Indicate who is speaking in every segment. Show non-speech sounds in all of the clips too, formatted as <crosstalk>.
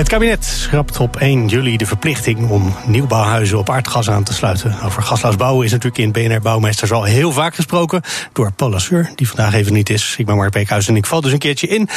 Speaker 1: Het kabinet schrapt op 1 juli de verplichting om nieuwbouwhuizen op aardgas aan te sluiten. Over gasloos bouwen is natuurlijk in BNR Bouwmeesters al heel vaak gesproken. Door Paul Lasseur, die vandaag even niet is. Ik ben Mark Beekhuis en ik val dus een keertje in.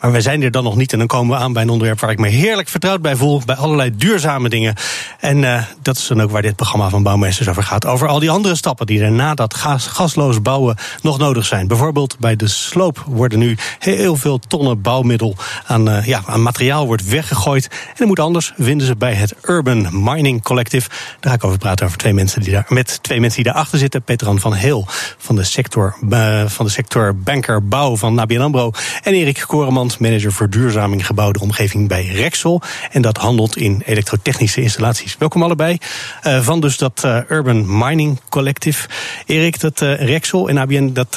Speaker 1: Maar wij zijn er dan nog niet en dan komen we aan bij een onderwerp waar ik me heerlijk vertrouwd bij voel. Bij allerlei duurzame dingen. En uh, dat is dan ook waar dit programma van Bouwmeesters over gaat. Over al die andere stappen die er na dat gas, gasloos bouwen nog nodig zijn. Bijvoorbeeld bij de sloop worden nu heel veel tonnen bouwmiddel aan, uh, ja, aan materiaal wordt weggegooid. En dat moet anders, vinden ze bij het Urban Mining Collective. Daar ga ik over praten over twee mensen die daar, met twee mensen die daarachter zitten. Peter van Heel van de sector, uh, van de sector Banker Bouw van ABN AMRO. En Erik Koremans, manager verduurzaming gebouwde omgeving bij Rexel. En dat handelt in elektrotechnische installaties. Welkom allebei. Uh, van dus dat uh, Urban Mining Collective. Erik, dat Rexel en ABN, dat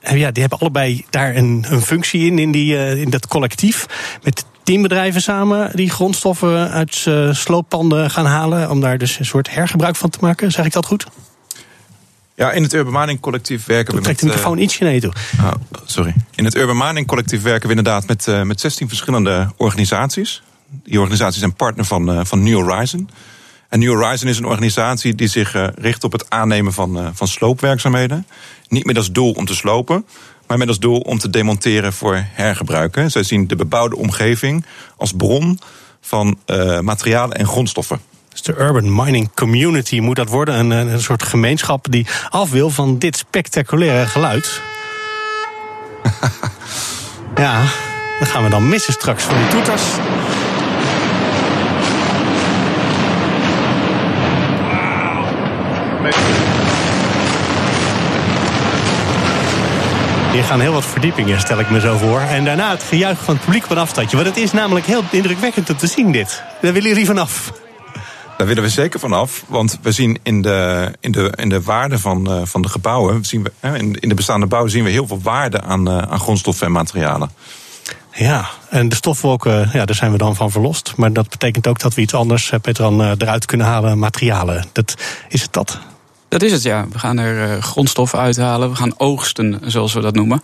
Speaker 1: ja, die hebben allebei daar een, een functie in, in, die, in dat collectief. Met tien bedrijven samen die grondstoffen uit uh, slooppanden gaan halen. Om daar dus een soort hergebruik van te maken. Zeg ik dat goed?
Speaker 2: Ja, in het Urban Mining Collectief werken we
Speaker 1: met... Trek de microfoon uh, ietsje naar je toe.
Speaker 2: Oh, sorry. In het Urban Mining Collectief werken we inderdaad met, uh, met 16 verschillende organisaties. Die organisaties zijn partner van, uh, van New Horizon. En New Horizon is een organisatie die zich richt op het aannemen van, van sloopwerkzaamheden. Niet met als doel om te slopen, maar met als doel om te demonteren voor hergebruiken. Zij zien de bebouwde omgeving als bron van uh, materialen en grondstoffen.
Speaker 1: Dus de Urban Mining Community moet dat worden. Een, een soort gemeenschap die af wil van dit spectaculaire geluid. <laughs> ja, dat gaan we dan missen straks van die toeters. Hier gaan heel wat verdiepingen, stel ik me zo voor. En daarna het gejuich van het publiek op een afstandje. Want het is namelijk heel indrukwekkend om te zien, dit. Daar willen jullie vanaf.
Speaker 2: Daar willen we zeker vanaf. Want we zien in de, in de, in de waarde van, uh, van de gebouwen... Zien we, in, in de bestaande bouwen zien we heel veel waarde aan, uh, aan grondstoffen en materialen.
Speaker 1: Ja, en de stofwolken, ja, daar zijn we dan van verlost. Maar dat betekent ook dat we iets anders, Petran, eruit kunnen halen, materialen. Dat, is het dat?
Speaker 3: Dat is het, ja. We gaan er uh, grondstoffen uithalen. We gaan oogsten, zoals we dat noemen.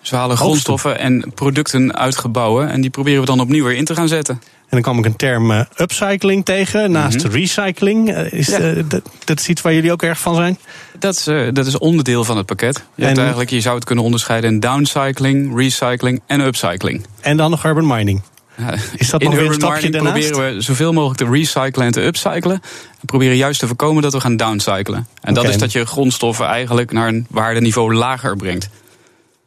Speaker 3: Dus we halen oogsten. grondstoffen en producten uit gebouwen. En die proberen we dan opnieuw weer in te gaan zetten.
Speaker 1: En dan kwam ik een term uh, upcycling tegen, naast mm -hmm. recycling. Uh, is, ja. dat, dat is iets waar jullie ook erg van zijn?
Speaker 3: Dat is, dat is onderdeel van het pakket. Je, en... eigenlijk, je zou het kunnen onderscheiden in downcycling, recycling en upcycling.
Speaker 1: En dan nog urban mining. Is dat
Speaker 3: in
Speaker 1: nog een stapje daarnaast?
Speaker 3: proberen we zoveel mogelijk te recyclen en te upcyclen. We proberen juist te voorkomen dat we gaan downcyclen. En okay. dat is dat je grondstoffen eigenlijk naar een waardeniveau lager brengt.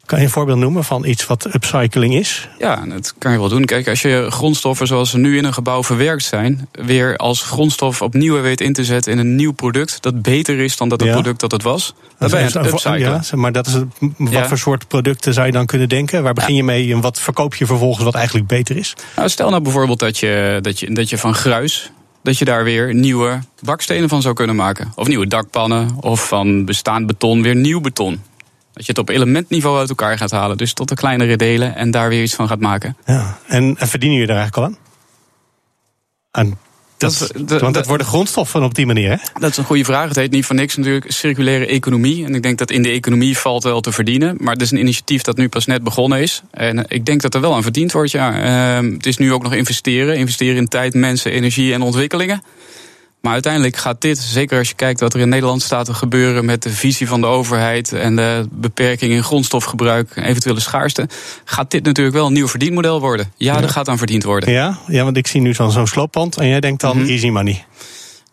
Speaker 1: Kan je een voorbeeld noemen van iets wat upcycling is?
Speaker 3: Ja, dat kan je wel doen. Kijk, als je grondstoffen zoals ze nu in een gebouw verwerkt zijn, weer als grondstof opnieuw weet in te zetten in een nieuw product dat beter is dan dat het ja. product dat het was, dan ben je het upcyclen.
Speaker 1: Ja, maar dat is het, wat ja. voor soort producten zou je dan kunnen denken? Waar begin je mee en wat verkoop je vervolgens wat eigenlijk beter is?
Speaker 3: Nou, stel nou bijvoorbeeld dat je, dat je, dat je van gruis dat je daar weer nieuwe bakstenen van zou kunnen maken. Of nieuwe dakpannen, of van bestaand beton weer nieuw beton. Dat je het op elementniveau uit elkaar gaat halen. Dus tot de kleinere delen en daar weer iets van gaat maken.
Speaker 1: Ja, en, en verdienen jullie er eigenlijk al aan? aan dat, dat, want dat worden grondstoffen op die manier, hè?
Speaker 3: Dat is een goede vraag. Het heet niet voor niks natuurlijk circulaire economie. En ik denk dat in de economie valt wel te verdienen. Maar het is een initiatief dat nu pas net begonnen is. En ik denk dat er wel aan verdiend wordt, ja. Uh, het is nu ook nog investeren. Investeren in tijd, mensen, energie en ontwikkelingen. Maar uiteindelijk gaat dit, zeker als je kijkt wat er in Nederland staat te gebeuren met de visie van de overheid en de beperking in grondstofgebruik, eventuele schaarste, gaat dit natuurlijk wel een nieuw verdienmodel worden. Ja, ja. er gaat aan verdiend worden.
Speaker 1: Ja, ja want ik zie nu zo'n zo slooppand en jij denkt dan mm -hmm. easy money.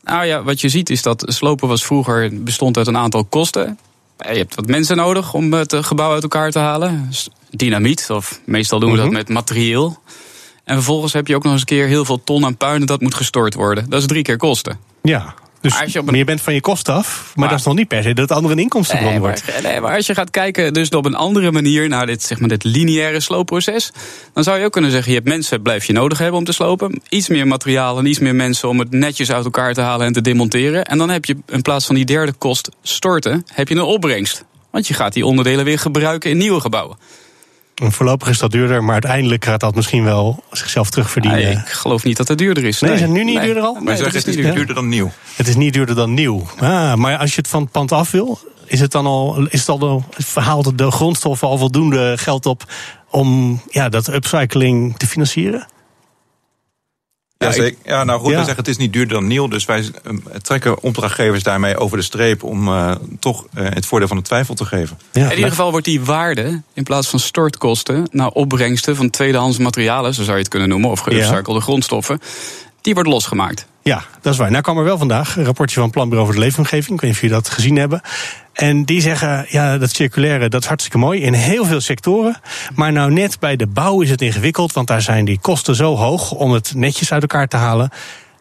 Speaker 3: Nou ja, wat je ziet is dat slopen was vroeger bestond uit een aantal kosten. Je hebt wat mensen nodig om het gebouw uit elkaar te halen. Dynamiet, of meestal doen we mm -hmm. dat met materieel. En vervolgens heb je ook nog eens een keer heel veel ton aan puin dat moet gestort worden. Dat is drie keer kosten.
Speaker 1: Ja. Dus
Speaker 3: je op een-
Speaker 1: je bent van je kosten af, maar,
Speaker 3: Maar-
Speaker 1: dat is nog niet per se dat het andere een inkomstenbron
Speaker 3: Nee
Speaker 1: wordt.
Speaker 3: maar, nee, maar als je gaat kijken dus op een andere manier naar dit, zeg maar, dit lineaire sloopproces, dan zou je ook kunnen zeggen: je hebt mensen, blijf je nodig hebben om te slopen. Iets meer materiaal en iets meer mensen om het netjes uit elkaar te halen en te demonteren. En dan heb je in plaats van die derde kost storten, heb je een opbrengst. Want je gaat die onderdelen weer gebruiken in nieuwe gebouwen.
Speaker 1: Voorlopig is dat duurder, maar uiteindelijk gaat dat misschien wel zichzelf terugverdienen.
Speaker 3: Nee, ik geloof niet dat het duurder is.
Speaker 1: Nee, is het nu niet duurder al?
Speaker 3: Dat
Speaker 2: zeggen
Speaker 3: is
Speaker 2: het is
Speaker 3: niet duurder.
Speaker 2: dan nieuw.
Speaker 1: Het is niet duurder dan nieuw. Ah, maar als je het van het pand af wil, is het dan al, is het al de, verhaalt de grondstoffen al voldoende geld op om ja, dat upcycling te financieren?
Speaker 2: Ja,
Speaker 3: ik-
Speaker 2: ja, nou goed,
Speaker 1: Ja.
Speaker 2: we zeggen het is niet duurder dan nieuw. Dus wij eh, trekken opdrachtgevers daarmee over de streep om eh, toch eh, het voordeel van de twijfel te geven.
Speaker 1: Ja,
Speaker 3: In ieder geval wordt die waarde in plaats van stortkosten naar opbrengsten van tweedehands materialen, zo zou je het kunnen noemen, of geupcyclede grondstoffen, die wordt losgemaakt.
Speaker 1: Ja, dat is waar. Nou kwam er wel vandaag een rapportje van het Planbureau voor de Leefomgeving. Ik weet niet of jullie dat gezien hebben. En die zeggen, ja, dat circulaire, dat is hartstikke mooi in heel veel sectoren. Maar nou net bij de bouw is het ingewikkeld, want daar zijn die kosten zo hoog om het netjes uit elkaar te halen.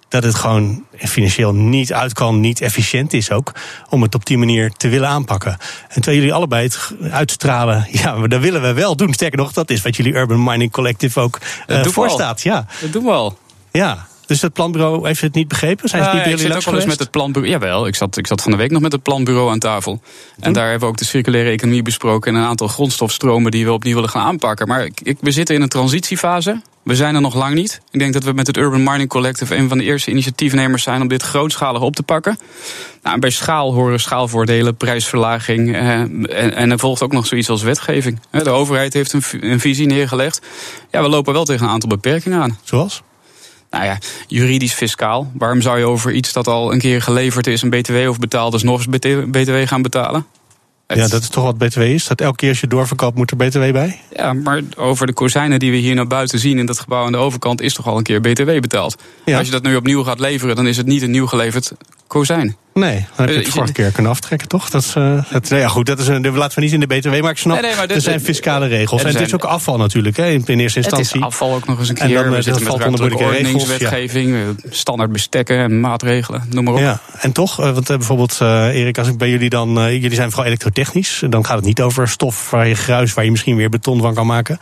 Speaker 1: Dat het gewoon financieel niet uit kan, niet efficiënt is ook. Om het op die manier te willen aanpakken. En terwijl jullie allebei het uitstralen, <laughs> ja, maar dat willen we wel doen. Sterker nog, dat is wat jullie Urban Mining Collective ook uh,
Speaker 3: we
Speaker 1: voorstaat. Ja,
Speaker 3: Dat doen we al.
Speaker 1: ja. Dus het planbureau heeft het niet begrepen? Zijn ze niet bij
Speaker 3: ik zit ook wel eens met het planbureau. Jawel, ik zat, ik zat van de week nog met het planbureau aan tafel. En daar hebben we ook de circulaire economie besproken... en een aantal grondstofstromen die we opnieuw willen gaan aanpakken. Maar ik, ik- we zitten in een transitiefase. We zijn er nog lang niet. Ik denk dat we met het Urban Mining Collective... een van de eerste initiatiefnemers zijn om dit grootschalig op te pakken. Nou, bij schaal horen schaalvoordelen, prijsverlaging... Eh, en, en er volgt ook nog zoiets als wetgeving. Eh, De overheid heeft een, een visie neergelegd. Ja, we lopen wel tegen een aantal beperkingen aan.
Speaker 1: Zoals?
Speaker 3: Nou ja, juridisch fiscaal. Waarom zou je over iets dat al een keer geleverd is, een BTW of betaald is, nog eens BTW gaan betalen?
Speaker 1: Ja, dat is toch wat BTW is? Dat elke keer als je doorverkoopt moet er BTW bij?
Speaker 3: Ja, maar over de kozijnen die we hier naar buiten zien in dat gebouw aan de overkant is toch al een keer BTW betaald.
Speaker 1: Ja.
Speaker 3: Als je dat nu opnieuw gaat leveren, dan is het niet een nieuw geleverd kozijn.
Speaker 1: Nee, dan heb je
Speaker 3: Eh,
Speaker 1: het vorige keer kunnen aftrekken, toch? Dat is, het, nou ja, goed, dat is een, laten we niet in de BTW, maar ik snap,
Speaker 3: Nee, nee, maar dit-
Speaker 1: er zijn fiscale regels. En het is ook afval natuurlijk, hè, in, in eerste
Speaker 3: Het
Speaker 1: instantie.
Speaker 3: is afval ook nog eens een
Speaker 1: En
Speaker 3: keer.
Speaker 1: dan, eh,
Speaker 3: we
Speaker 1: dat valt onder moeilijke regels,
Speaker 3: ordeningswetgeving, eh, standaard bestekken en maatregelen, noem maar op.
Speaker 1: Ja, en toch, want bijvoorbeeld, Erik, als ik bij jullie dan. jullie zijn vooral elektrotechnisch. Dan gaat het niet over stof waar je gruis, waar je misschien weer beton van kan maken.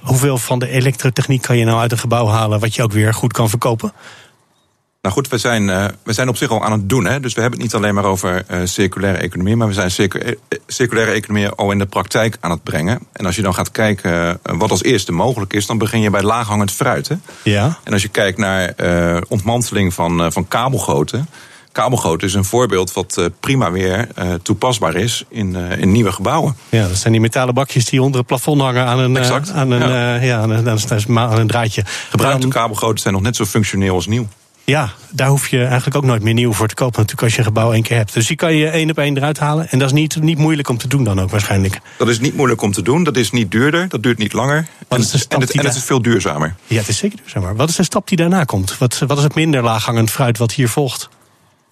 Speaker 1: Hoeveel van de elektrotechniek kan je nou uit een gebouw halen wat je ook weer goed kan verkopen?
Speaker 2: Nou goed, we zijn, eh, we zijn op zich al aan het doen. Hè? Dus we hebben het niet alleen maar over eh, circulaire economie, maar we zijn circu- eh, circulaire economie al in de praktijk aan het brengen. En als je dan gaat kijken wat als eerste mogelijk is, dan begin je bij laaghangend fruit. Hè?
Speaker 1: Ja.
Speaker 2: En als je kijkt naar ontmanteling van, van kabelgoten. Kabelgoten is een voorbeeld wat prima weer toepasbaar is in, in nieuwe gebouwen.
Speaker 1: Ja, dat zijn die metalen bakjes die onder het plafond hangen aan een,
Speaker 2: Exact,
Speaker 1: aan een,
Speaker 2: ja.
Speaker 1: ja, aan een, aan een, aan een draadje.
Speaker 2: Gebruikte kabelgoten zijn nog net zo functioneel als nieuw.
Speaker 1: Ja, daar hoef je eigenlijk ook nooit meer nieuw voor te kopen, natuurlijk, als je een gebouw één keer hebt. Dus die kan je één op één eruit halen. En dat is niet, niet moeilijk om te doen dan ook waarschijnlijk.
Speaker 2: Dat is niet moeilijk om te doen, dat is niet duurder, dat duurt niet langer.
Speaker 1: Wat
Speaker 2: en,
Speaker 1: is de stap
Speaker 2: en, het, en het is veel duurzamer.
Speaker 1: Ja, het is zeker duurzamer. Wat is de stap die daarna komt? Wat, wat is het minder laaghangend fruit wat hier volgt?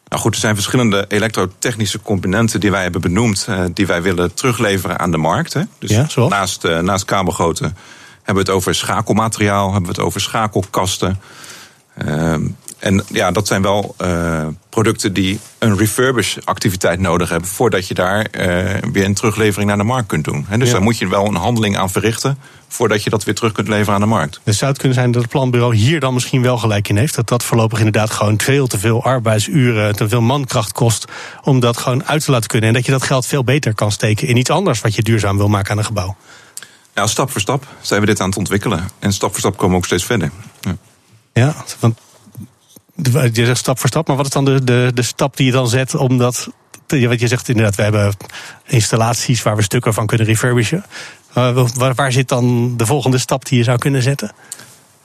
Speaker 2: Nou goed, er zijn verschillende elektrotechnische componenten die wij hebben benoemd, eh, die wij willen terugleveren aan de markt. Hè. Dus
Speaker 1: Ja,
Speaker 2: naast, eh, naast kabelgoten hebben we het over schakelmateriaal, hebben we het over schakelkasten. Ehm, en ja, dat zijn wel eh, producten die een refurbish-activiteit nodig hebben voordat je daar eh, weer een teruglevering naar de markt kunt doen. Dus
Speaker 1: Ja.
Speaker 2: daar moet je wel een handeling aan verrichten voordat je dat weer terug kunt leveren aan de markt.
Speaker 1: Dus zou het kunnen zijn dat het planbureau hier dan misschien wel gelijk in heeft? Dat dat voorlopig inderdaad gewoon veel te veel arbeidsuren, te veel mankracht kost om dat gewoon uit te laten kunnen. En dat je dat geld veel beter kan steken in iets anders wat je duurzaam wil maken aan een gebouw.
Speaker 2: Nou, stap voor stap zijn we dit aan het ontwikkelen. En stap voor stap komen we ook steeds verder. Ja.
Speaker 1: Ja, want je zegt stap voor stap, maar wat is dan de, de, de stap die je dan zet om dat. te- Want je zegt inderdaad, we hebben installaties waar we stukken van kunnen refurbishen. Uh, waar, waar zit dan de volgende stap die je zou kunnen zetten?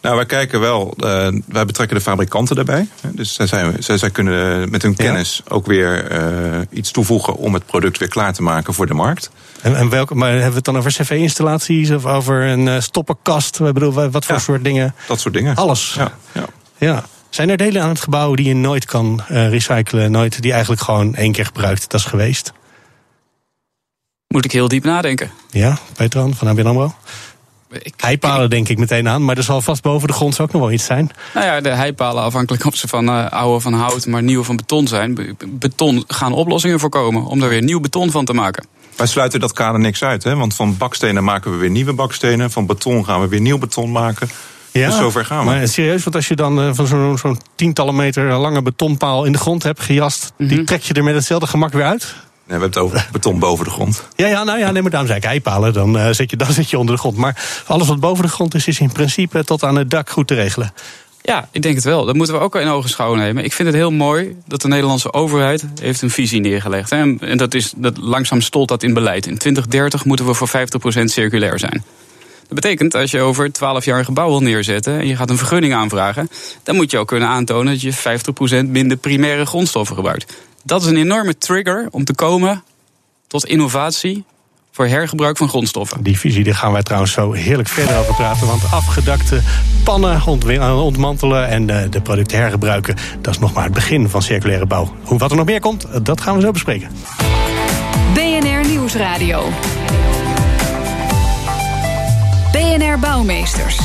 Speaker 2: Nou, wij kijken wel, eh, wij betrekken de fabrikanten daarbij. Dus zij, zijn, zij, zij kunnen met hun
Speaker 1: Ja.
Speaker 2: kennis ook weer eh, iets toevoegen om het product weer klaar te maken voor de markt.
Speaker 1: En, en welke, maar hebben we het dan over cv-installaties of over een eh, stoppenkast? Ik bedoel, wat voor
Speaker 2: Ja.
Speaker 1: soort dingen?
Speaker 2: Dat soort dingen.
Speaker 1: Alles.
Speaker 2: Ja, ja.
Speaker 1: Ja. Zijn er delen aan het gebouw die je nooit kan eh, recyclen, nooit, die eigenlijk gewoon één keer gebruikt, dat is geweest?
Speaker 3: Moet ik heel diep nadenken.
Speaker 1: Ja, Petran van ABN AMRO?
Speaker 3: ik-
Speaker 1: Heipalen denk ik meteen aan, maar er zal vast boven de grond ook nog wel iets zijn.
Speaker 3: Nou ja, de heipalen, afhankelijk of ze van eh, oude van hout, maar nieuwe van beton zijn. Be- beton gaan oplossingen voorkomen om daar weer nieuw beton van te maken.
Speaker 2: Wij sluiten dat kader niks uit, hè? want van bakstenen maken we weer nieuwe bakstenen. Van beton gaan we weer nieuw beton maken. Dus zover gaan we.
Speaker 1: Maar serieus, want als je dan eh, van zo'n zo'n tientallen meter lange betonpaal in de grond hebt gejast,
Speaker 3: Mhm.
Speaker 1: die trek je er met hetzelfde gemak weer uit?
Speaker 2: Nee, we hebben het over beton boven de grond.
Speaker 1: Ja, ja, nou ja, nee, maar daarom zei ik heipalen, dan, eh, zit je, dan zit je onder de grond. Maar alles wat boven de grond is, is in principe tot aan het dak goed te regelen.
Speaker 3: Ja, ik denk het wel. Dat moeten we ook in ogenschouw nemen. Ik vind het heel mooi dat de Nederlandse overheid heeft een visie neergelegd. Hè. En dat is, dat langzaam stolt dat in beleid. In 2030 moeten we voor 50% circulair zijn. Dat betekent als je over 12 jaar een gebouw wil neerzetten en je gaat een vergunning aanvragen, dan moet je ook kunnen aantonen dat je 50% minder primaire grondstoffen gebruikt. Dat is een enorme trigger om te komen tot innovatie voor hergebruik van grondstoffen.
Speaker 1: Die visie, daar gaan wij trouwens zo heerlijk verder over praten. Want afgedakte pannen eh, ontmantelen en eh, de producten hergebruiken... dat is nog maar het begin van circulaire bouw. Hoe, wat er nog meer komt, dat gaan we zo bespreken.
Speaker 4: BNR Nieuwsradio. BNR Bouwmeesters.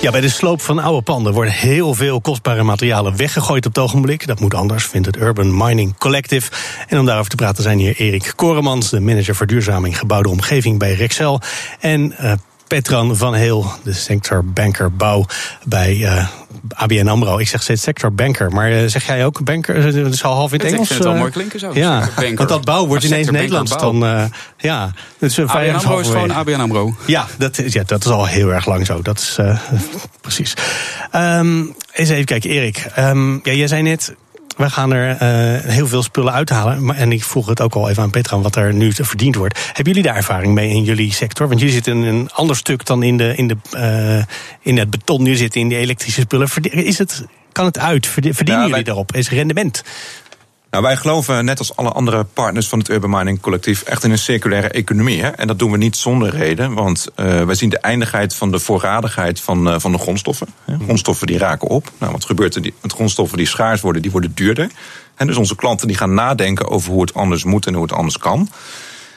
Speaker 1: Ja, bij de sloop van oude panden worden heel veel kostbare materialen weggegooid op het ogenblik. Dat moet anders, vindt het Urban Mining Collective. En om daarover te praten zijn hier Erik Koremans, de manager verduurzaming gebouwde omgeving bij Rexel. En eh, Petran van Heel, de sectorbanker bouw bij eh, ABN AMRO. Ik zeg steeds sectorbanker, maar eh, zeg jij ook banker? Eh, Dat is al half in het
Speaker 3: Ik
Speaker 1: Engels.
Speaker 3: vind het wel mooi klinken zo,
Speaker 1: Ja, want dat bouw wordt ineens Nederlands dan. ja, dat is een
Speaker 3: ABN AMRO is gewoon ABN AMRO.
Speaker 1: ja dat, is, ja, dat is al heel erg lang zo. Dat is <laughs> precies. Ehm, eens even kijken, Erik. Ehm, ja, jij zei net, we gaan er eh, heel veel spullen uithalen. Maar, en ik vroeg het ook al even aan Petra, wat er nu verdiend wordt. Hebben jullie daar ervaring mee in jullie sector? Want jullie zitten in een ander stuk dan in, de, in, de, eh, in het beton. Nu zitten in die elektrische spullen. Is het, kan het uit? Verdienen jullie daarop? Is rendement?
Speaker 2: Nou, wij geloven, net als alle andere partners van het Urban Mining Collectief, echt in een circulaire economie. Hè? En dat doen we niet zonder reden, want eh wij zien de eindigheid van de voorradigheid van, eh, van de grondstoffen. Hè? Grondstoffen die raken op. Nou, wat gebeurt er die- met grondstoffen die schaars worden? Die worden duurder. En dus onze klanten die gaan nadenken over hoe het anders moet en hoe het anders kan.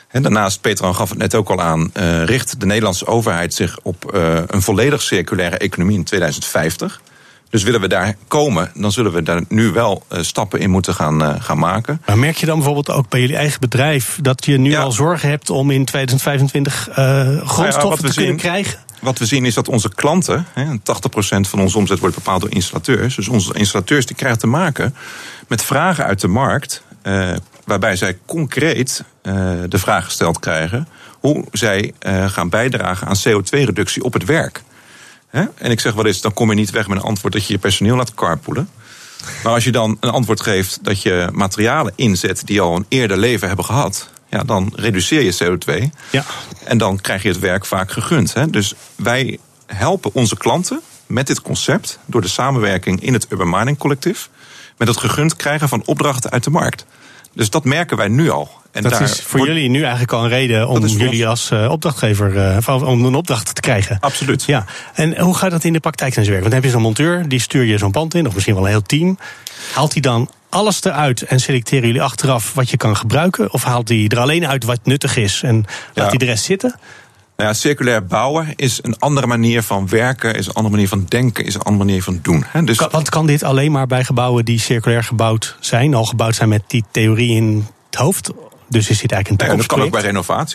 Speaker 2: En daarnaast, Petra gaf het net ook al aan, eh, richt de Nederlandse overheid zich op een volledig circulaire economie in 2050. Dus willen we daar komen, dan zullen we daar nu wel eh, stappen in moeten gaan, eh, gaan maken.
Speaker 1: Maar merk je dan bijvoorbeeld ook bij jullie eigen bedrijf dat je nu
Speaker 2: Ja.
Speaker 1: al zorgen hebt om in 2025 eh, grondstoffen
Speaker 2: wat we
Speaker 1: te kunnen krijgen?
Speaker 2: Wat we zien is dat onze klanten, hè, 80% van onze omzet wordt bepaald door installateurs. Dus onze installateurs die krijgen te maken met vragen uit de markt. eh, waarbij zij concreet eh, de vraag gesteld krijgen hoe zij eh, gaan bijdragen aan CO2-reductie op het werk. Hè? En ik zeg wel eens, dan kom je niet weg met een antwoord dat je je personeel laat carpoolen. Maar als je dan een antwoord geeft dat je materialen inzet die al een eerder leven hebben gehad, ja, dan reduceer je CO2.
Speaker 1: Ja.
Speaker 2: En dan krijg je het werk vaak gegund. Hè? Dus wij helpen onze klanten met dit concept door de samenwerking in het Urban Mining Collectief. Met het gegund krijgen van opdrachten uit de markt. Dus dat merken wij nu al. En
Speaker 1: Dat
Speaker 2: daar
Speaker 1: is voor
Speaker 2: wordt-
Speaker 1: jullie nu eigenlijk al een reden om jullie als eh, opdrachtgever eh, om een opdracht te krijgen.
Speaker 2: Absoluut.
Speaker 1: Ja, en hoe gaat dat in de praktijk zijn werk? Want dan heb je zo'n monteur, die stuur je zo'n pand in, of misschien wel een heel team. Haalt hij dan alles eruit en selecteren jullie achteraf wat je kan gebruiken? Of haalt hij er alleen uit wat nuttig is en laat
Speaker 2: Ja.
Speaker 1: hij de rest zitten?
Speaker 2: Nou ja, circulair bouwen is een andere manier van werken, is een andere manier van denken, is een andere manier van doen. Hè? Dus
Speaker 1: Kan, want kan dit alleen maar bij gebouwen die circulair gebouwd zijn, al gebouwd zijn met die theorie in het hoofd? Dus is dit eigenlijk een
Speaker 2: nou ja, dat kan ook bij
Speaker 1: toekomstproject?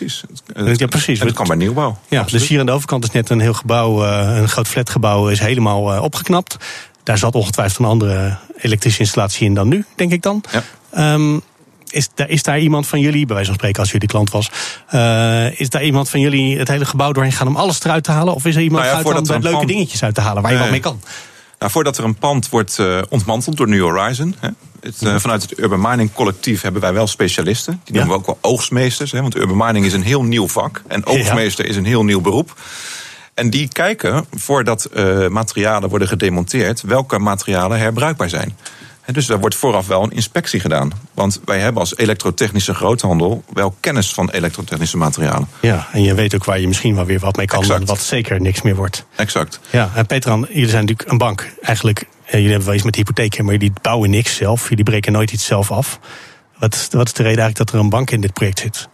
Speaker 2: renovaties.
Speaker 1: Ja, precies.
Speaker 2: En dat kan bij nieuwbouw.
Speaker 1: Ja,
Speaker 2: Absoluut.
Speaker 1: dus hier aan de overkant is net een heel gebouw, eh, een groot flatgebouw, is helemaal eh, opgeknapt. Daar zat ongetwijfeld een andere elektrische installatie in dan nu, denk ik dan.
Speaker 2: Ja.
Speaker 1: Ehm, is, daar, is daar iemand van jullie, bij wijze van spreken als jullie klant was, eh, is daar iemand van jullie het hele gebouw doorheen gaan om alles eruit te halen? Of is er iemand
Speaker 2: Nou ja,
Speaker 1: uit om leuke dingetjes uit te halen waar je
Speaker 2: Nee.
Speaker 1: wat mee kan?
Speaker 2: Nou, voordat er een pand wordt eh, ontmanteld door New Horizon. Hè, het, eh, vanuit het Urban Mining Collectief hebben wij wel specialisten. Die
Speaker 1: Ja.
Speaker 2: noemen we ook wel oogstmeesters. Hè, want Urban Mining is een heel nieuw vak. En oogstmeester is een heel nieuw beroep. En die kijken, voordat materialen worden gedemonteerd... welke materialen herbruikbaar zijn. Dus daar wordt vooraf wel een inspectie gedaan. Want wij hebben als elektrotechnische groothandel... wel kennis van elektrotechnische materialen.
Speaker 1: Ja, en je weet ook waar je misschien wel weer wat mee kan,
Speaker 2: Exact.
Speaker 1: wat zeker niks meer wordt.
Speaker 2: Exact.
Speaker 1: Ja, en Petran, jullie zijn natuurlijk een bank. Eigenlijk, eh, jullie hebben wel iets met hypotheken, maar jullie bouwen niks zelf. Jullie breken nooit iets zelf af. Wat is, wat is de reden eigenlijk dat er een bank in dit project zit?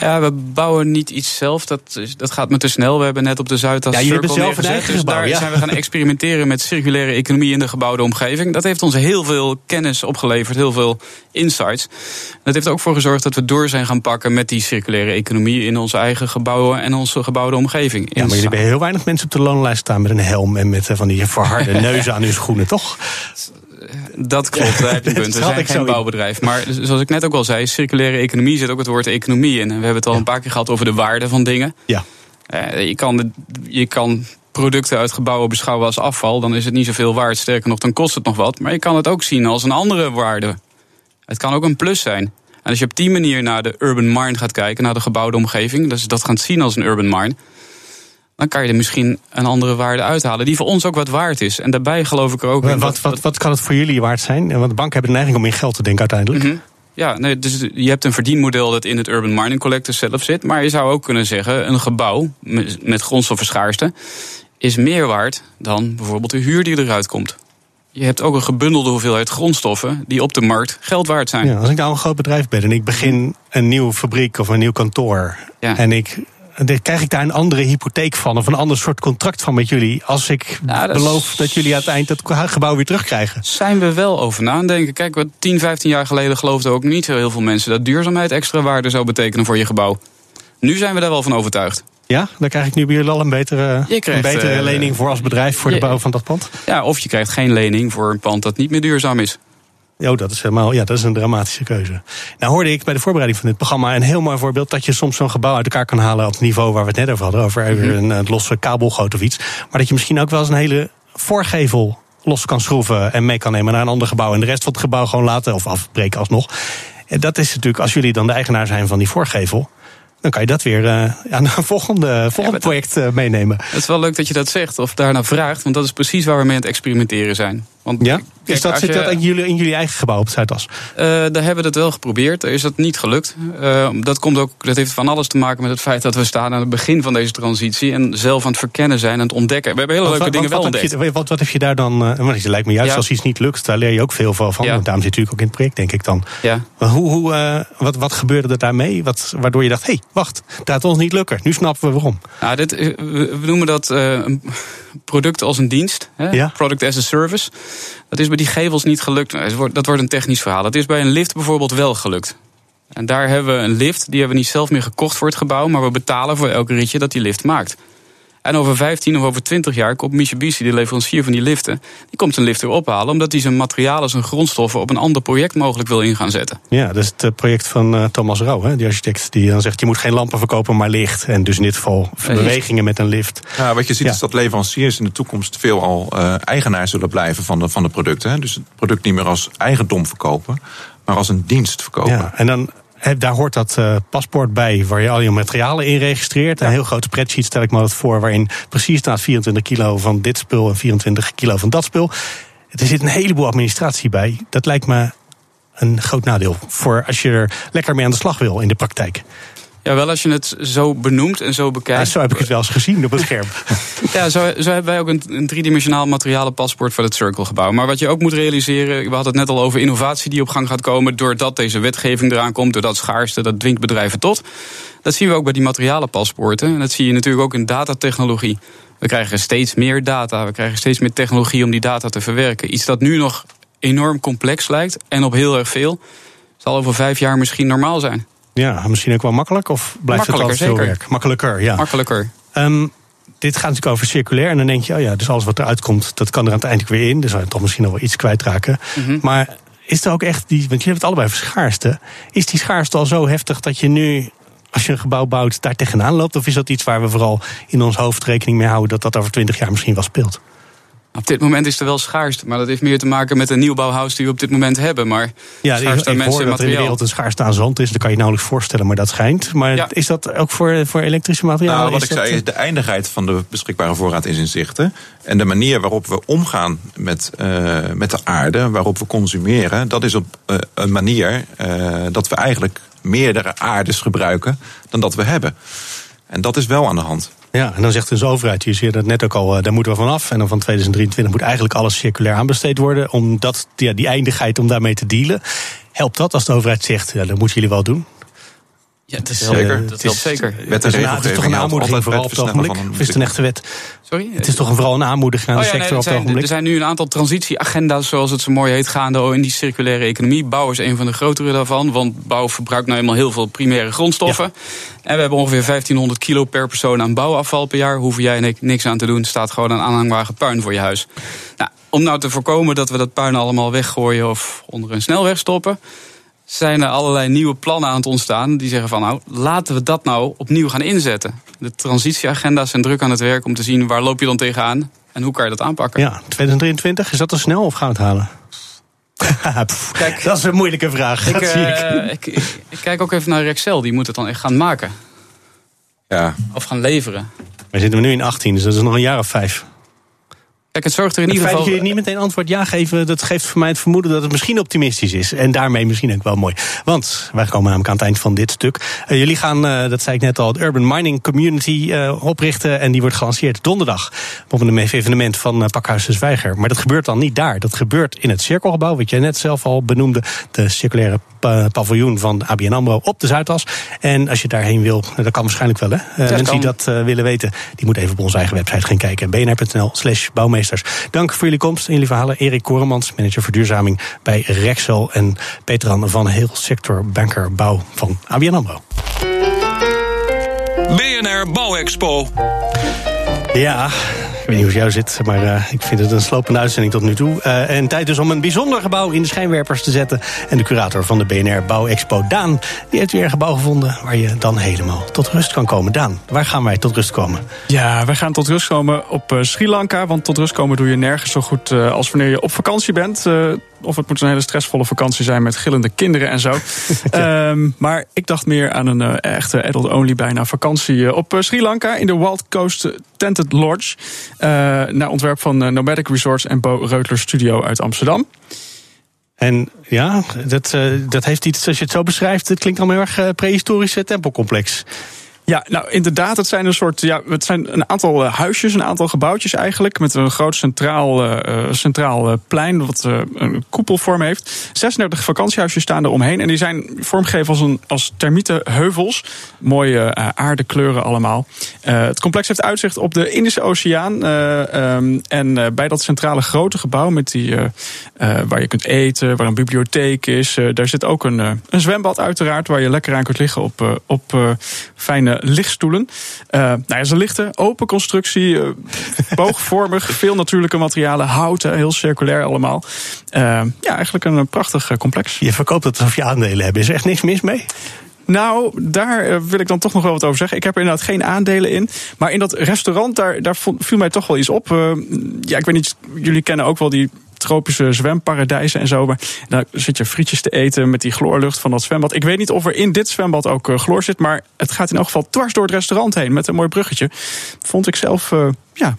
Speaker 3: Nou ja, we bouwen niet iets zelf. Dat, dat gaat me te snel. We hebben net op de Zuidas
Speaker 1: Ja, jullie hebben zelf een eigen
Speaker 3: Dus
Speaker 1: gebouw,
Speaker 3: daar
Speaker 1: ja.
Speaker 3: zijn we gaan experimenteren met circulaire economie in de gebouwde omgeving. Dat heeft ons heel veel kennis opgeleverd, heel veel insights. Dat heeft ook voor gezorgd dat we door zijn gaan pakken met die circulaire economie in onze eigen gebouwen en onze gebouwde omgeving.
Speaker 1: Ja, maar jullie hebben heel weinig mensen op de loonlijst staan met een helm en met eh, van die verharde <laughs> neuzen aan hun schoenen, toch?
Speaker 3: Dat klopt, daar heb je <laughs> punt. We
Speaker 1: Dat
Speaker 3: zijn geen bouwbedrijf. Maar zoals ik net ook al zei, circulaire economie zit ook het woord economie in. We hebben het al een paar keer gehad over de waarde van dingen.
Speaker 1: Ja.
Speaker 3: Eh, je, kan de, je kan producten uit gebouwen beschouwen als afval. Dan is het niet zoveel waard. Sterker nog, dan kost het nog wat. Maar je kan het ook zien als een andere waarde. Het kan ook een plus zijn. En als je op die manier naar de urban mine gaat kijken, naar de gebouwde omgeving, dus dat gaat zien als een urban mine, dan kan je er misschien een andere waarde uithalen die voor ons ook wat waard is. En daarbij geloof ik er ook in.
Speaker 1: Wat, wat, wat kan het voor jullie waard zijn? Want de banken hebben de neiging om in geld te denken uiteindelijk.
Speaker 3: Mhm. Ja, nee, dus je hebt een verdienmodel dat in het Urban Mining Collector zelf zit. Maar je zou ook kunnen zeggen, een gebouw met met grondstoffenschaarste is meer waard dan bijvoorbeeld de huur die eruit komt. Je hebt ook een gebundelde hoeveelheid grondstoffen die op de markt geld waard zijn.
Speaker 1: Ja, als ik nou een groot bedrijf ben en ik begin een nieuwe fabriek of een nieuw kantoor.
Speaker 3: Ja.
Speaker 1: En ik. Dan Krijg ik daar een andere hypotheek van of een ander soort contract van met jullie? Als ik
Speaker 3: Nou, dat
Speaker 1: beloof dat jullie aan het eind dat gebouw weer terugkrijgen.
Speaker 3: Zijn we wel over na aan het denken. Kijk, wat 10, 15 jaar geleden geloofden ook niet zo heel veel mensen dat duurzaamheid extra waarde zou betekenen voor je gebouw. Nu zijn we daar wel van overtuigd.
Speaker 1: Ja, dan krijg ik nu bij jullie al een betere,
Speaker 3: krijgt,
Speaker 1: een betere
Speaker 3: eh,
Speaker 1: lening voor als bedrijf voor de bouw van dat pand.
Speaker 3: Ja, of je krijgt geen lening voor een pand dat niet meer duurzaam is.
Speaker 1: Oh, dat is helemaal, ja, dat is een dramatische keuze. Nou hoorde ik bij de voorbereiding van dit programma een heel mooi voorbeeld dat je soms zo'n gebouw uit elkaar kan halen op het niveau waar we het net over hadden, over een, een losse kabelgoot of iets. Maar dat je misschien ook wel eens een hele voorgevel los kan schroeven en mee kan nemen naar een ander gebouw en de rest van het gebouw gewoon laten of afbreken alsnog. En dat is natuurlijk, als jullie dan de eigenaar zijn van die voorgevel, dan kan je dat weer eh, aan een volgende, volgende project eh, meenemen.
Speaker 3: Het is wel leuk dat je dat zegt of daarna vraagt, want dat is precies waar we mee aan het experimenteren zijn. Want
Speaker 1: Ja?
Speaker 3: kijk,
Speaker 1: Is dat, zit
Speaker 3: je-
Speaker 1: dat in jullie, in jullie eigen gebouw op het Zuidas?
Speaker 3: Eh, daar hebben we het wel geprobeerd. Daar is dat niet gelukt. Eh, dat, komt ook, dat heeft van alles te maken met het feit dat we staan aan het begin van deze transitie. En zelf aan het verkennen zijn en aan het ontdekken. We hebben hele
Speaker 1: Wat-
Speaker 3: leuke
Speaker 1: wat,
Speaker 3: dingen wel
Speaker 1: heb
Speaker 3: ontdekt.
Speaker 1: je, wat, wat heb je daar dan... want het lijkt me juist
Speaker 3: Ja.
Speaker 1: als iets niet lukt, daar leer je ook veel van.
Speaker 3: Ja.
Speaker 1: Daarom zit je natuurlijk ook in het project, denk ik dan.
Speaker 3: Ja.
Speaker 1: Maar hoe, hoe, wat, wat gebeurde er daarmee? Wat, waardoor je dacht, hé, hey, wacht, het gaat ons niet lukken. Nu snappen we waarom.
Speaker 3: Nou, dit, we noemen dat een product als een dienst. Hè?
Speaker 1: Ja.
Speaker 3: Product as a service. Dat is bij die gevels niet gelukt. Dat wordt een technisch verhaal. Dat is bij een lift bijvoorbeeld wel gelukt. En daar hebben we een lift. Die hebben we niet zelf meer gekocht voor het gebouw. Maar we betalen voor elke ritje dat die lift maakt. En over 15 of over 20 jaar komt Mitsubishi, de leverancier van die liften... die komt een lift weer ophalen... omdat hij zijn materialen, zijn grondstoffen... op een ander project mogelijk wil in gaan zetten.
Speaker 1: Ja, dat is het eh, project van eh, Thomas Rauw, hè, die architect. Die dan zegt, je moet geen lampen verkopen, maar licht. En dus in dit geval bewegingen met een lift.
Speaker 2: Ja, wat je ziet
Speaker 1: Ja.
Speaker 2: is dat leveranciers in de toekomst veelal eh eigenaar zullen blijven van de, van de producten. Hè. Dus het product niet meer als eigendom verkopen, maar als een dienst verkopen.
Speaker 1: Ja, en dan daar hoort dat eh, paspoort bij waar je al je materialen in registreert. Een heel groot spreadsheet stel ik me dat voor, waarin precies staat 24 kilo van dit spul en 24 kilo van dat spul. Er zit een heleboel administratie bij. Dat lijkt me een groot nadeel voor als je er lekker mee aan de slag wil in de praktijk.
Speaker 3: Ja, wel als je het zo benoemt en zo
Speaker 1: Ja,
Speaker 3: bekijkt.
Speaker 1: zo heb ik het wel eens gezien op het scherm. <laughs>
Speaker 3: Ja, zo, zo hebben wij ook een, een driedimensionaal materialenpaspoort voor het Circle-gebouw. Maar wat je ook moet realiseren, we hadden het net al over innovatie die op gang gaat komen. doordat deze wetgeving eraan komt, doordat schaarste, dat dwingt bedrijven tot. Dat zien we ook bij die materialenpaspoorten. En dat zie je natuurlijk ook in datatechnologie. We krijgen steeds meer data, we krijgen steeds meer technologie om die data te verwerken. Iets dat nu nog enorm complex lijkt en op heel erg veel, zal over vijf jaar misschien normaal zijn.
Speaker 1: Ja, misschien ook wel makkelijk of blijft het altijd veel
Speaker 3: zeker.
Speaker 1: werk? Makkelijker, ja.
Speaker 3: Makkelijker.
Speaker 1: Ehm, dit gaat natuurlijk over circulair. En dan denk je, oh ja, dus alles wat eruit komt, dat kan er uiteindelijk weer in. Dus zou je toch misschien nog wel iets kwijtraken.
Speaker 3: Mhm.
Speaker 1: Maar is er ook echt die, want jullie hebben het allebei over schaarste. Is die schaarste al zo heftig dat je nu, als je een gebouw bouwt, daar tegenaan loopt? Of is dat iets waar we vooral in ons hoofd rekening mee houden dat dat over twintig jaar misschien wel speelt?
Speaker 3: Op dit moment is er wel schaarste, maar dat heeft meer te maken met de nieuwbouwhuis die we op dit moment hebben. Maar
Speaker 1: Ja, ik,
Speaker 3: schaarste aan
Speaker 1: ik
Speaker 3: mensen
Speaker 1: hoor dat er in de
Speaker 3: materiaal.
Speaker 1: wereld een schaarste aan zand is. Dat kan je je nauwelijks voorstellen, maar dat schijnt. Maar
Speaker 3: Ja.
Speaker 1: is dat ook voor, voor elektrische materialen?
Speaker 2: Nou, wat
Speaker 1: Is
Speaker 2: ik
Speaker 1: dat,
Speaker 2: zei, is de eindigheid van de beschikbare voorraad is in zicht. hè. En de manier waarop we omgaan met, eh, met de aarde, waarop we consumeren, dat is op eh, een manier eh, dat we eigenlijk meerdere aardes gebruiken dan dat we hebben. En dat is wel aan de hand.
Speaker 1: Ja, en dan zegt dus de overheid, je zei dat net ook al, eh, daar moeten we vanaf. En dan van 2023 moet eigenlijk alles circulair aanbesteed worden. Om dat, ja, die eindigheid, om daarmee te dealen. Helpt dat als de overheid zegt, ja, dat moeten jullie wel doen?
Speaker 3: Ja, het is
Speaker 2: Zeker.
Speaker 3: dat
Speaker 1: het
Speaker 3: helpt
Speaker 1: is-
Speaker 3: zeker.
Speaker 2: Wet en
Speaker 1: Het is, een- het is toch
Speaker 2: regelgeving
Speaker 1: een aanmoediging vooral op het ogenblik?
Speaker 2: van een
Speaker 1: Of is het een echte wet?
Speaker 3: Sorry?
Speaker 1: Het is toch een, vooral een aanmoediging aan
Speaker 3: Oh
Speaker 1: de
Speaker 3: ja, nee,
Speaker 1: sector
Speaker 3: er,
Speaker 1: op het
Speaker 3: zijn,
Speaker 1: ogenblik?
Speaker 3: er zijn nu een aantal transitieagenda's, zoals het zo mooi heet, gaande in die circulaire economie. Bouw is een van de grotere daarvan, want bouw verbruikt nou eenmaal heel veel primaire grondstoffen. En we hebben ongeveer 1500 kilo per persoon aan bouwafval per jaar. Hoeven jij en ik niks aan te doen, staat gewoon een aanhangwagen puin voor je huis. Nou, om nou te voorkomen dat we dat puin allemaal weggooien of onder een snelweg stoppen, zijn er allerlei nieuwe plannen aan het ontstaan. Die zeggen van nou, laten we dat nou opnieuw gaan inzetten. De transitieagenda's zijn druk aan het werk om te zien waar loop je dan tegenaan en hoe kan je dat aanpakken.
Speaker 1: Ja, 2023, is dat te snel of gaan we het halen? <laughs> Pff,
Speaker 3: Kijk,
Speaker 1: dat is een moeilijke vraag.
Speaker 3: Ik,
Speaker 1: dat zie ik.
Speaker 3: eh, ik, ik, ik kijk ook even naar Rexel, die moet het dan echt gaan maken.
Speaker 2: Ja,
Speaker 3: Of gaan leveren.
Speaker 1: We zitten nu in 18, dus dat is nog een jaar of vijf.
Speaker 3: Kijk, het zorgt er in
Speaker 1: Het
Speaker 3: ieder
Speaker 1: feit dat
Speaker 3: geval...
Speaker 1: jullie niet meteen antwoord ja geven, dat geeft voor mij het vermoeden dat het misschien optimistisch is. En daarmee misschien ook wel mooi. Want wij komen namelijk aan het eind van dit stuk. Eh, jullie gaan, eh, dat zei ik net al, het Urban Mining Community eh, oprichten. En die wordt gelanceerd donderdag op een evenement van Pakhuis de Zwijger. Maar dat gebeurt dan niet daar. Dat gebeurt in het Cirkelgebouw, wat jij net zelf al benoemde. De circulaire pa paviljoen van ABN AMRO op de Zuidas. En als je daarheen wil, dat kan waarschijnlijk wel hè. Mensen die dat willen weten, die moeten even op onze eigen website gaan kijken. bnr.nl slash Dank voor jullie komst en jullie verhalen. Erik Koremans, manager verduurzaming bij Rexel. En Petran van Heel Sector Banker Bouw van ABN AMRO.
Speaker 5: BNR Bouwexpo.
Speaker 1: Ja, ik weet niet hoe het jou zit, maar uh, ik vind het een slopende uitzending tot nu toe. Uh, en tijd dus om een bijzonder gebouw in de schijnwerpers te zetten. En de curator van de BNR Bouwexpo, Daan, die heeft weer een gebouw gevonden waar je dan helemaal tot rust kan komen. Daan, waar gaan wij tot rust komen?
Speaker 6: Ja, wij gaan tot rust komen op uh, Sri Lanka. Want tot rust komen doe je nergens zo goed als wanneer je op vakantie bent. Of het moet een hele stressvolle vakantie zijn met gillende kinderen en zo. <laughs> ja. um, maar ik dacht meer aan een uh, echte adult-only bijna vakantie uh, op Sri Lanka in de Wild Coast Tented Lodge. Naar ontwerp van Nomadic Resorts en Bo Reutler Studio uit Amsterdam.
Speaker 1: En ja, dat, dat heeft iets, als je het zo beschrijft, het klinkt allemaal heel erg prehistorische tempelcomplex.
Speaker 6: Ja, nou inderdaad, het zijn een soort. Ja, het zijn een aantal uh, huisjes, een aantal gebouwtjes eigenlijk. Met een groot centraal, uh, centraal uh, plein. wat een koepelvorm heeft. 36 vakantiehuisjes staan er omheen. En die zijn vormgegeven als, een, als termieten heuvels. Mooie aardekleuren allemaal. het complex heeft uitzicht op de Indische Oceaan. Um, en bij dat centrale grote gebouw. Met die, waar je kunt eten, waar een bibliotheek is. daar zit ook een, een zwembad, uiteraard. Waar je lekker aan kunt liggen op, op fijne lichtstoelen. Uh, nou ja, ze lichten, open constructie, uh, <laughs> boogvormig, veel natuurlijke materialen, houten, heel circulair allemaal. Uh, ja, eigenlijk een, een prachtig complex.
Speaker 1: Je verkoopt het alsof je aandelen hebt. Is er echt niks mis mee?
Speaker 6: Nou, daar wil ik dan toch nog wel wat over zeggen. Ik heb er inderdaad geen aandelen in. Maar in dat restaurant, daar, daar viel mij toch wel iets op. ja, ik weet niet, jullie kennen ook wel die tropische zwemparadijzen en zo. Maar dan zit je frietjes te eten met die chloorlucht van dat zwembad. Ik weet niet of er in dit zwembad ook uh, chloor zit, maar het gaat in elk geval dwars door het restaurant heen met een mooi bruggetje. Vond ik zelf uh, ja,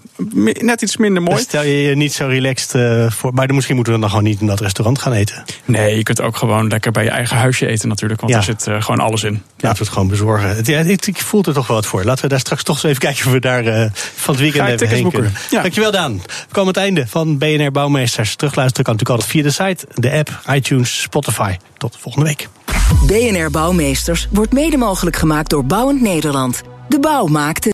Speaker 6: net iets minder mooi.
Speaker 1: Dan stel je je niet zo relaxed uh, voor. Maar misschien moeten we dan gewoon niet in dat restaurant gaan eten.
Speaker 6: Nee, je kunt ook gewoon lekker bij je eigen huisje eten natuurlijk. Want ja. daar zit gewoon alles in.
Speaker 1: Laten we het gewoon bezorgen. Ja, ik, ik voel er toch wel wat voor. Laten we daar straks toch eens even kijken of we daar van het weekend even heen
Speaker 6: boeken.
Speaker 1: kunnen. Ja. Dankjewel Daan. We komen het einde van BNR Bouwmeesters. Terugluisteren kan natuurlijk altijd via de site, de app, iTunes, Spotify. Tot volgende week.
Speaker 7: BNR Bouwmeesters wordt mede mogelijk gemaakt door Bouwend Nederland. De bouw maakt het.